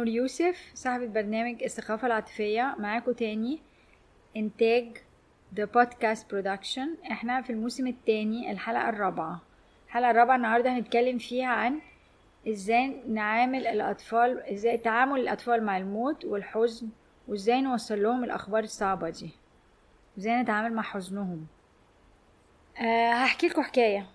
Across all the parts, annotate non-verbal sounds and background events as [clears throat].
نور يوسف صاحبة برنامج الثقافة العاطفية. معاكم تاني. إنتاج The Podcast Production. إحنا في الموسم التاني الحلقة الرابعة. الحلقة الرابعة النهاردة هنتكلم فيها عن إزاي نعامل الأطفال إزاي تعامل الأطفال مع الموت والحزن وإزاي نوصل لهم الأخبار الصعبة دي. إزاي نتعامل مع حزنهم. أه هحكي لكم حكاية.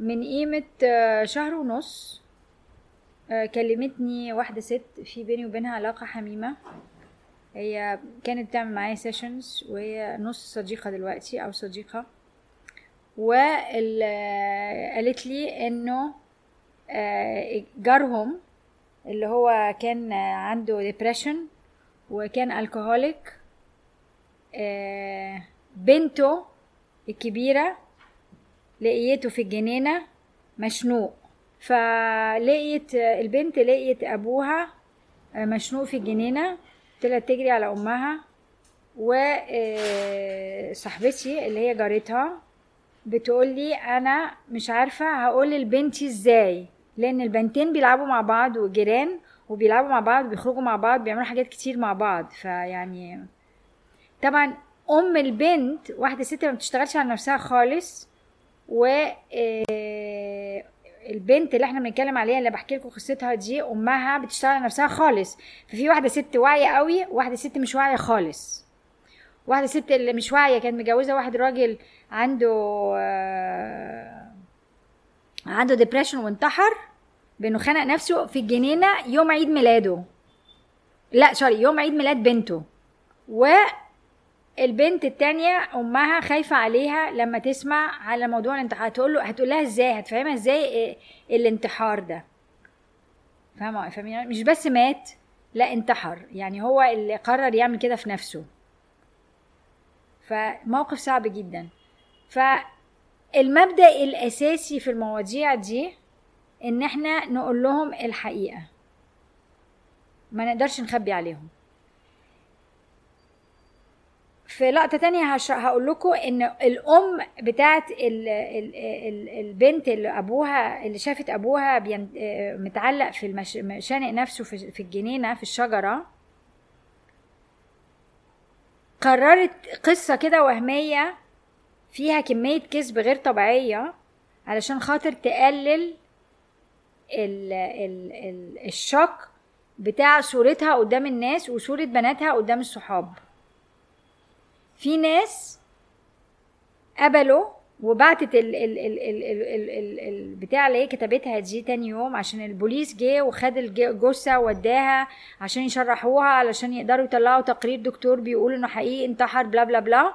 من قيمة آه، شهر ونص كلمتني واحدة ست في بيني وبينها علاقة حميمة. هي كانت بتعمل معايا sessions وهي نص صديقة دلوقتي أو صديقة. وقالت لي إنه آه، جارهم اللي هو كان عنده depression وكان alcoholic بنته الكبيرة لقيته في الجنينة مشنوق. فلقيت البنت لقيت أبوها مشنوق في الجنينة طلعت تجري على أمها وصاحبتي اللي هي جارتها بتقولي أنا مش عارفة هقول لبنتي إزاي لأن البنتين بيلعبوا مع بعض وجيران وبيلعبوا مع بعض بيخرجوا مع بعض بيعملوا حاجات كتير مع بعض. فيعني طبعا أم البنت واحدة ست ما بتشتغلش على نفسها خالص و آه، البنت اللي إحنا بنتكلم عليها اللي بحكي لكم قصتها دي أمها بتشتغل على نفسها خالص. ففي واحدة ست واعية قوي وواحده ست مش واعية خالص. واحدة ست اللي مش واعية كانت متجوزة واحد راجل عنده آه، عنده depression وانتحر بإنه خنق نفسه في الجنينة يوم عيد ميلاده. لا سوري يوم عيد ميلاد بنته. والبنت التانية أمها خايفة عليها لما تسمع على موضوع الانتحار هتقول له هتقول لها إزاي؟ هتفهمها إزاي إيه الانتحار ده؟ فاهمة؟ مش بس مات لا انتحر. يعني هو اللي قرر يعمل كده في نفسه. فموقف صعب جدا. فالمبدأ الأساسي في المواضيع دي إن إحنا نقول لهم الحقيقة. ما نقدرش نخبي عليهم. في لقطة تانية. هقول لكم إن الأم. ال... البنت اللي أبوها اللي شافت أبوها. آه، متعلق في المش... شانق نفسه في... الجنينة في الشجرة قررت قصة كده وهمية فيها كمية كذب غير طبيعية علشان خاطر تقلل ال... ال... ال... الشك بتاع صورتها قدام الناس وصورة بناتها قدام الصحاب في ناس قبلوا وبعتت ال ال ال ال ال ال ال البتاع اللي هي كتبتها دي تاني يوم عشان البوليس جه وخد الجثة وداها عشان يشرحوها علشان يقدروا يطلعوا تقرير دكتور بيقول إنه حقيقي انتحر بلا بلا بلا.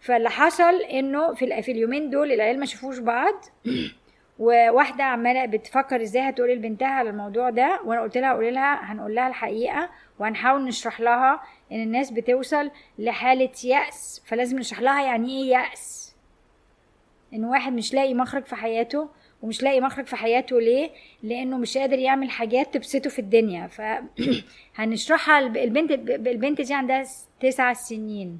فاللي حصل إنه في, في اليومين دول العيال ما شافوش بعض. [clears throat] وواحدة عمالة بتفكر إزاي هتقول لبنتها على الموضوع ده وأنا قلت لها قولي لها هنقول لها الحقيقة وهنحاول نشرح لها إن الناس بتوصل لحالة يأس فلازم نشرح لها يعني إيه يأس؟ إن واحد مش لاقي مخرج في حياته ومش لاقي مخرج في حياته ليه؟ لأنه مش قادر يعمل حاجات تبسطه في الدنيا. فهنشرحها [clears throat] البنت البنت دي عندها تسع سنين.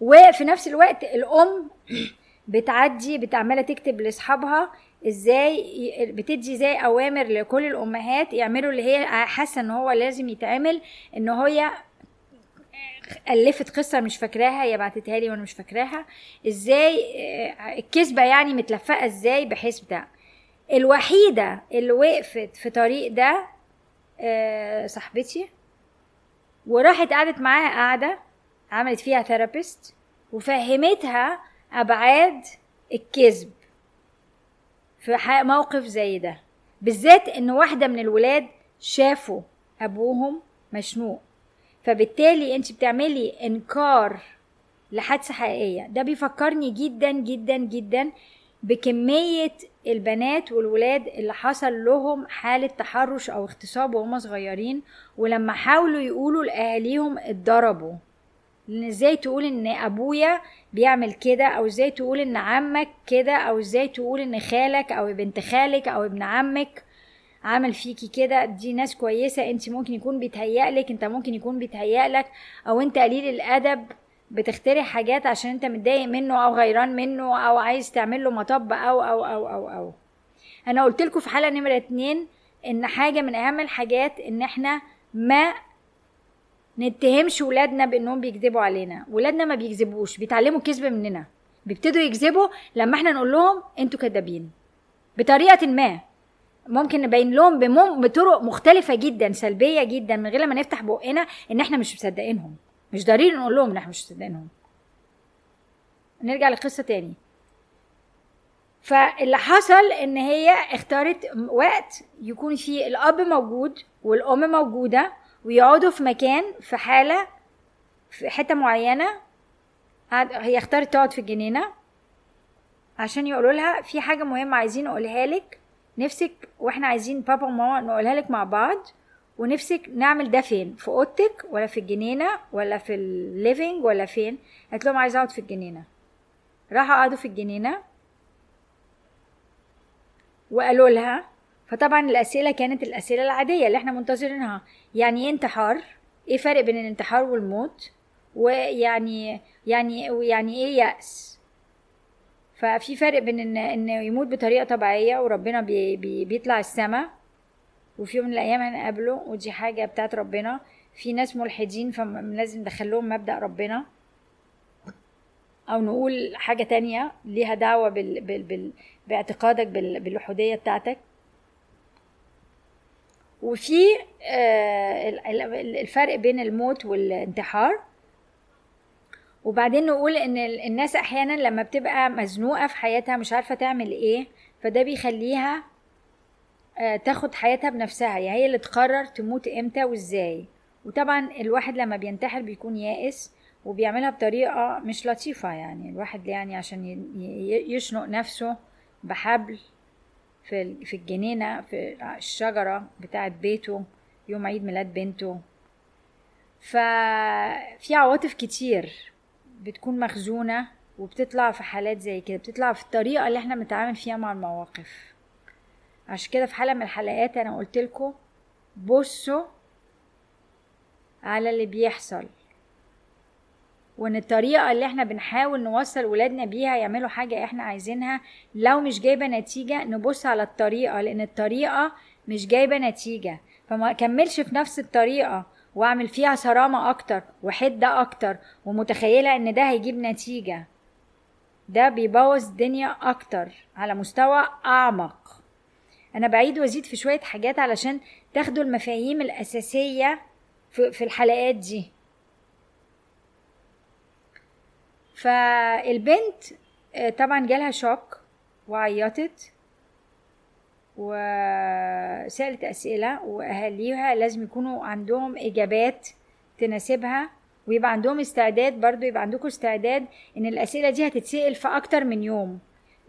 وفي نفس الوقت الأم [clears throat] بتعدي بتعمله تكتب لاصحابها إزاي بتدي زي اوامر لكل الامهات يعملوا اللي هي حاسة ان هو لازم يتعمل ان هي ألفت قصة مش فاكراها هي بعتتها لي وأنا مش فاكراها. إزاي آه، الكذبة يعني متلفقة إزاي بحيث بتاع الوحيدة اللي وقفت في طريق ده آه، صاحبتي وراحت قعدت معاها قعده عملت فيها ثيرابيست وفهمتها أبعاد الكذب في موقف زي ده. بالذات إن واحدة من الولاد شافوا أبوهم مشنوق. فبالتالي أنت بتعملي إنكار لحادثة حقيقية. ده بيفكرني جدا جدا جدا بكمية البنات والولاد اللي حصل لهم حالة تحرش أو اغتصاب وهم صغيرين ولما حاولوا يقولوا لأهاليهم اتضربوا. لأن إزاي تقول إن أبويا بيعمل كده؟ أو إزاي تقول إن عمك كده؟ أو إزاي تقول إن خالك أو بنت خالك أو ابن عمك عمل فيكي كده؟ دي ناس كويسة. أنت ممكن يكون بيتهيألك أنت ممكن يكون بيتهيألك أو أنت قليل الأدب بتخترع حاجات عشان أنت متضايق منه أو غيران منه أو عايز تعمل له مطب أو أو أو أو أو. أنا قلت لكم في حلقة نمرة اتنين إن حاجة من أهم الحاجات إن إحنا ما نتهمش ولادنا بإنهم بيكذبوا علينا. ولادنا ما بيكذبوش بيتعلموا الكذب مننا. بيبتدوا يكذبوا لما إحنا نقول لهم أنتوا كدابين. بطريقة ما. ممكن نبين لهم بمم بطرق مختلفة جدا سلبية جدا من غير لما نفتح بقنا إن إحنا مش مصدقينهم. مش ضروري نقول لهم إن إحنا مش مصدقينهم. نرجع للقصة تاني. فاللي حصل إن هي اختارت وقت يكون فيه الأب موجود والأم موجودة ويقعدوا في مكان في حالة في حتة معينة هي اختارت تقعد في الجنينة. عشان يقولوا لها في حاجة مهمة عايزين نقولها لك. نفسك وإحنا عايزين بابا وماما نقولها لك مع بعض. ونفسك نعمل ده فين؟ في أوضتك ولا في الجنينة ولا في الليفينج ولا فين؟ قالت لهم عايزة أقعد في الجنينة. راحوا قعدوا في الجنينة. وقالوا لها فطبعا الأسئلة كانت الأسئلة العادية اللي إحنا منتظرينها. يعني إيه انتحار؟ إيه فرق بين الانتحار والموت؟ ويعني يعني يعني إيه يأس؟ ففي فرق بين إن انه يموت بطريقة طبيعية وربنا بي بي بيطلع السما وفي يوم من الأيام هنقابله ودي حاجة بتاعت ربنا. في ناس ملحدين فلازم ندخلهم مبدأ ربنا. أو نقول حاجة تانية ليها دعوة بال بال بال باعتقادك بال بالوحوديه بتاعتك. وفي آه، الفرق بين الموت والانتحار. وبعدين نقول إن الناس أحيانا لما بتبقى مزنوقة في حياتها مش عارفة تعمل إيه فده بيخليها آه، تاخد حياتها بنفسها. يعني هي اللي تقرر تموت إمتى وإزاي. وطبعا الواحد لما بينتحر بيكون يائس وبيعملها بطريقة مش لطيفة يعني. الواحد يعني عشان يشنق نفسه بحبل في في الجنينة في الشجرة بتاعة بيته يوم عيد ميلاد بنته. ففي عواطف كتير بتكون مخزونة وبتطلع في حالات زي كده بتطلع في الطريقة اللي إحنا بنتعامل فيها مع المواقف. عشان كده في حلقة من الحلقات أنا قلت لكم بصوا على اللي بيحصل. وإن الطريقة اللي إحنا بنحاول نوصل ولادنا بيها يعملوا حاجة إحنا عايزينها لو مش جايبة نتيجة نبص على الطريقة لأن الطريقة مش جايبة نتيجة. فما كملش في نفس الطريقة واعمل فيها صرامة أكتر وحدة أكتر ومتخيلة إن ده هيجيب نتيجة. ده بيبوظ الدنيا أكتر على مستوى أعمق. أنا بعيد وأزيد في شوية حاجات علشان تاخدوا المفاهيم الأساسية في الحلقات دي. فالبنت آه، طبعا جالها شوك وعيطت وسألت أسئلة وأهاليها لازم يكونوا عندهم إجابات تناسبها ويبقى عندهم استعداد برضو يبقى عندكم استعداد إن الأسئلة دي هتتسأل في أكتر من يوم.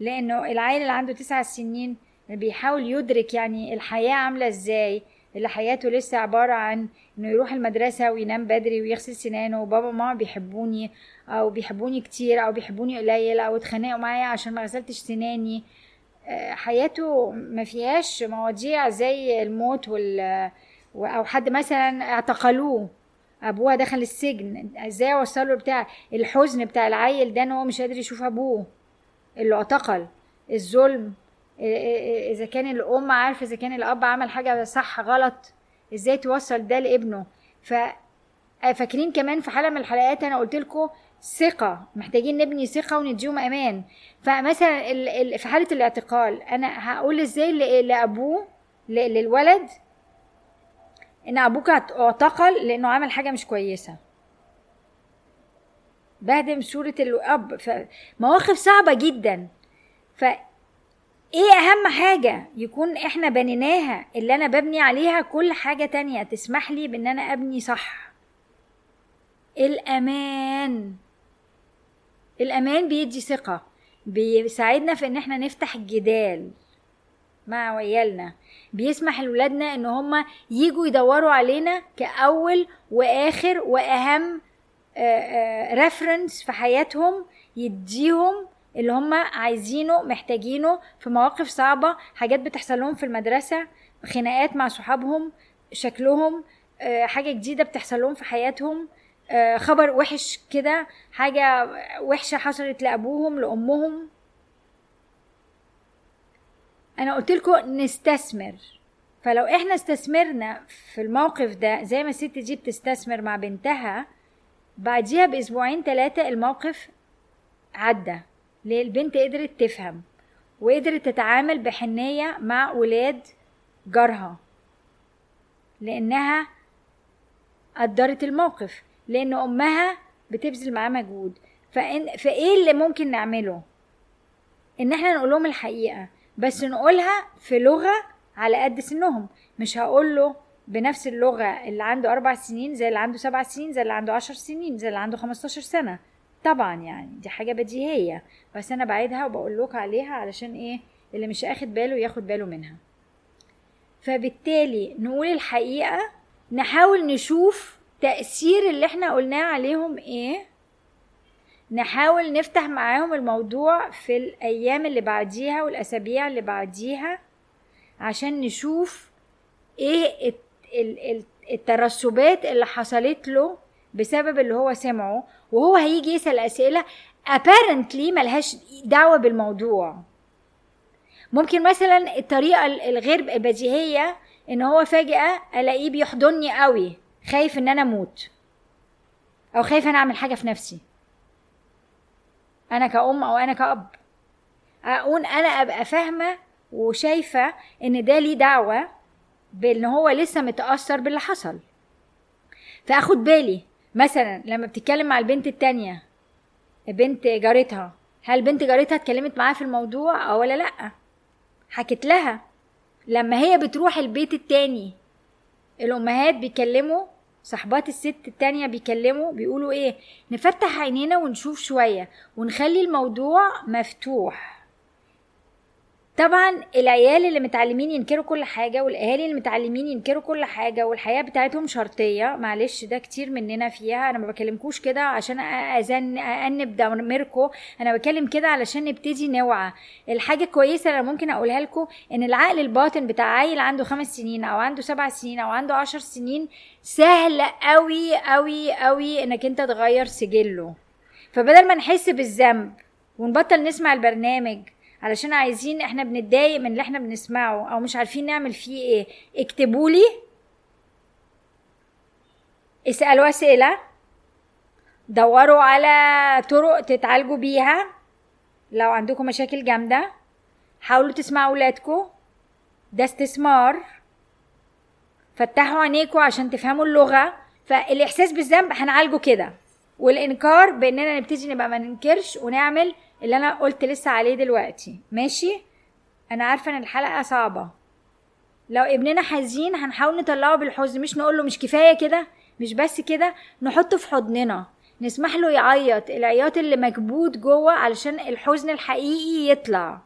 لأنه العيل اللي عنده تسع سنين بيحاول يدرك يعني الحياة عاملة إزاي اللي حياته لسه عبارة عن إنه يروح المدرسة وينام بدري ويغسل سنانه وبابا وماما بيحبوني أو بيحبوني كتير أو بيحبوني قليل أو اتخانقوا معايا عشان ما غسلتش سناني. آه، حياته ما فيهاش مواضيع زي الموت وال أو حد مثلا اعتقلوه. ابوها دخل السجن. إزاي أوصله بتاع الحزن بتاع العيل ده إن هو مش قادر يشوف أبوه؟ اللي اعتقل. الظلم. إذا كان الأم عارفه إذا كان الأب عمل حاجة صح غلط إزاي توصل ده لابنه؟ ف فاكرين كمان في حلقه من الحلقات أنا قلت لكم ثقة محتاجين نبني ثقة ونديهم أمان. فمثلا في حالة الاعتقال أنا هقول إزاي لأبوه للولد إن أبوك اعتقل لأنه عمل حاجة مش كويسة. بهدم صورة الأب. فمواقف صعبة جدا. ف إيه أهم حاجة؟ يكون إحنا بنيناها اللي أنا ببني عليها كل حاجة تانية تسمح لي بإن أنا أبني صح. الأمان. الأمان بيدي ثقة بيساعدنا في إن إحنا نفتح الجدال مع عيالنا. بيسمح لولادنا إن هما يجوا يدوروا علينا كأول وآخر وأهم ريفرنس في حياتهم يديهم اللي هم عايزينه محتاجينه في مواقف صعبة حاجات بتحصل لهم في المدرسة خناقات مع صحابهم شكلهم آه، حاجة جديدة بتحصل لهم في حياتهم آه، خبر وحش كده حاجة وحشة حصلت لأبوهم لأمهم. أنا قلت لكم نستثمر. فلو إحنا استثمرنا في الموقف ده زي ما الست دي بتستثمر مع بنتها بعديها بأسبوعين ثلاثة الموقف عدى. البنت قدرت تفهم وقدرت تتعامل بحنية مع ولاد جارها لأنها قدرت الموقف لأن أمها بتبذل معاه مجهود. فإن فإيه اللي ممكن نعمله؟ إن إحنا نقول لهم الحقيقة بس نقولها في لغة على قد سنهم. مش هقول له بنفس اللغة اللي عنده أربع سنين زي اللي عنده سبع سنين زي اللي عنده عشر سنين زي اللي عنده خمستاشر سنة. طبعا يعني دي حاجة بديهية بس أنا بعيدها وبقول لك عليها علشان إيه اللي مش أخد باله ياخد باله منها. فبالتالي نقول الحقيقة نحاول نشوف تأثير اللي إحنا قلناه عليهم إيه نحاول نفتح معاهم الموضوع في الأيام اللي بعديها والأسابيع اللي بعديها عشان نشوف إيه الترسبات اللي حصلت له بسبب اللي هو سمعه وهو هيجي يسأل أسئلة apparently ملهاش دعوة بالموضوع. ممكن مثلا الطريقة الغير بديهية إن هو فجأة ألاقيه بيحضني قوي خايف إن أنا أموت أو خايف أنا أعمل حاجة في نفسي. أنا كأم أو أنا كأب. أقول أنا أبقى فاهمة وشايفة إن ده ليه دعوة بإن هو لسه متأثر باللي حصل. فأخد بالي مثلا لما بتتكلم مع البنت التانية بنت جارتها هل بنت جارتها اتكلمت معاها في الموضوع أو ولا لأ؟ حكت لها. لما هي بتروح البيت التاني الأمهات بيكلموا صحبات الست التانية بيكلموا بيقولوا إيه نفتح عينينا ونشوف شوية ونخلي الموضوع مفتوح. طبعا العيال اللي متعلمين ينكروا كل حاجة والأهالي اللي متعلمين ينكروا كل حاجة والحياة بتاعتهم شرطية معلش ده كتير مننا فيها. أنا ما بكلمكوش كده عشان أزن أنب ضميركم أنا بكلم كده علشان نبتدي نوعى. الحاجة الكويسة اللي ممكن أقولها لكم إن العقل الباطن بتاع عيل عنده خمس سنين أو عنده سبع سنين أو عنده عشر سنين سهل قوي قوي قوي إنك أنت تغير سجله. فبدل ما نحس بالذنب ونبطل نسمع البرنامج علشان عايزين إحنا بنتضايق من اللي إحنا بنسمعه أو مش عارفين نعمل فيه إيه. اكتبوا لي اسألوا أسئلة. دوروا على طرق تتعالجوا بيها لو عندكم مشاكل جامدة. حاولوا تسمعوا ولادكم. ده استثمار. فتحوا عينيكم عشان تفهموا اللغة. فالإحساس بالذنب هنعالجه كده. والإنكار بإننا نبتدي نبقى ما ننكرش ونعمل اللي أنا قلت لسه عليه دلوقتي. ماشي؟ أنا عارفة إن الحلقة صعبة. لو ابننا حزين هنحاول نطلعه بالحزن مش نقول له مش كفاية كده مش بس كده نحطه في حضننا. نسمح له يعيط. العياط اللي مكبوت جوه علشان الحزن الحقيقي يطلع.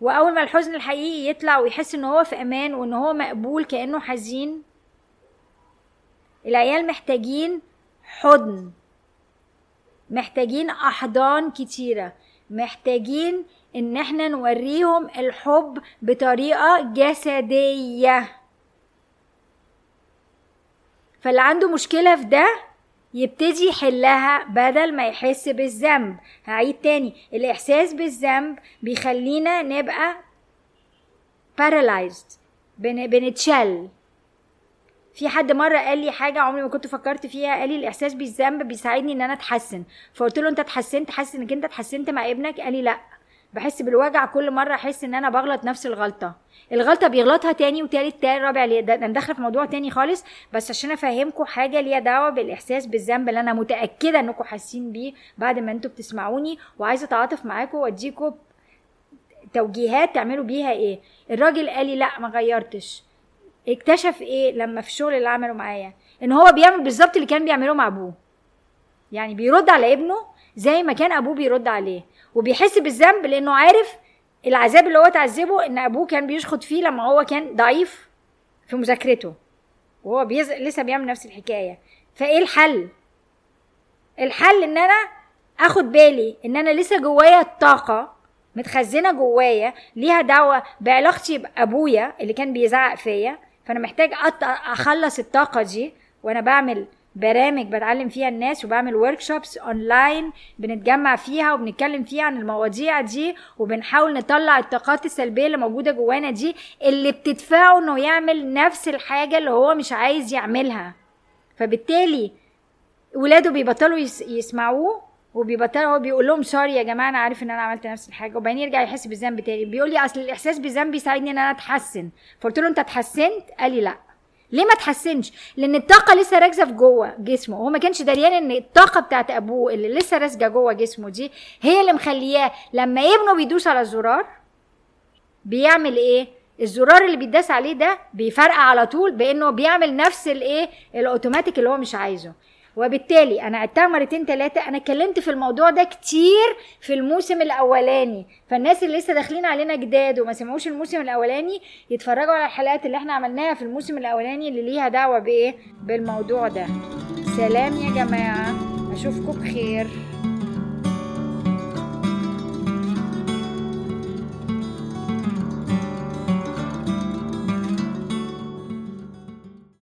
وأول ما الحزن الحقيقي يطلع ويحس إن هو في أمان وإن هو مقبول كأنه حزين العيال محتاجين حضن. محتاجين أحضان كتيرة. محتاجين إن إحنا نوريهم الحب بطريقة جسدية. فاللي عنده مشكلة في ده يبتدي يحلها بدل ما يحس بالذنب. هعيد تاني. الإحساس بالذنب بيخلينا نبقى paralyzed بنتشل. في حد مرة قال لي حاجة عمري ما كنت فكرت فيها قال لي الإحساس بالذنب بيساعدني إن أنا أتحسن. فقلت له أنت اتحسنت؟ حاسس إنك أنت اتحسنت مع ابنك؟ قال لي لأ. بحس بالوجع كل مرة أحس إن أنا بغلط نفس الغلطة. الغلطة بيغلطها تاني وتالت تاني رابع أنا داخلة في موضوع تاني خالص. بس عشان افهمكم حاجة ليها دعوة بالإحساس بالذنب اللي أنا متأكدة انكم حاسين بيه بعد ما أنتوا بتسمعوني. وعايزة أتعاطف معاكم واديكم توجيهات تعملوا بيها إيه. الراجل قال لي لأ ما غيرتش. اكتشف إيه لما في الشغل اللي عمله معايا؟ ان هو بيعمل بالظبط اللي كان بيعمله مع ابوه. يعني بيرد على ابنه زي ما كان ابوه بيرد عليه. وبيحس بالذنب لأنه عارف العذاب اللي هو اتعذبه ان ابوه كان بيشخط فيه لما هو كان ضعيف في مذاكرته. وهو بيز... لسه بيعمل نفس الحكاية. فايه الحل؟ الحل ان أنا اخد بالي ان أنا لسه جوايا الطاقه متخزنة جوايا ليها دعوة بعلاقتي بأبويا اللي كان بيزعق فيا. فأنا محتاج أخلص الطاقة دي وأنا بعمل برامج بتعلم فيها الناس وبعمل workshops online بنتجمع فيها وبنتكلم فيها عن المواضيع دي وبنحاول نطلع الطاقات السلبية اللي موجودة جوانا دي اللي بتدفعه إنه يعمل نفس الحاجة اللي هو مش عايز يعملها. فبالتالي ولاده بيبطلوا يسمعوه وبيبطل هو بيقول لهم sorry يا جماعة أنا عارف إن أنا عملت نفس الحاجة. وبعدين يرجع يحس بالذنب تاني. بيقول لي أصل الإحساس بالذنب بيساعدني إن أنا أتحسن. فقلت له أنت اتحسنت؟ قال لي لا. ليه ما تحسنش؟ لأن الطاقة لسه راكزة في جوه جسمه. هو ما كانش دريان إن الطاقة بتاعت أبوه اللي لسه راسجه جوه جسمه دي هي اللي مخلياه لما ابنه بيدوس على الزرار بيعمل إيه؟ الزرار اللي بيداس عليه ده بيفرقع على طول بإنه بيعمل نفس الإيه؟ الأوتوماتيك اللي هو مش عايزه. وبالتالي أنا عدتها مرتين ثلاثة أنا اتكلمت في الموضوع ده كتير في الموسم الأولاني. فالناس اللي لسه داخلين علينا جداد وما سمعوش الموسم الأولاني يتفرجوا على الحلقات اللي إحنا عملناها في الموسم الأولاني اللي ليها دعوة بإيه؟ بالموضوع ده. سلام يا جماعة. أشوفكم بخير.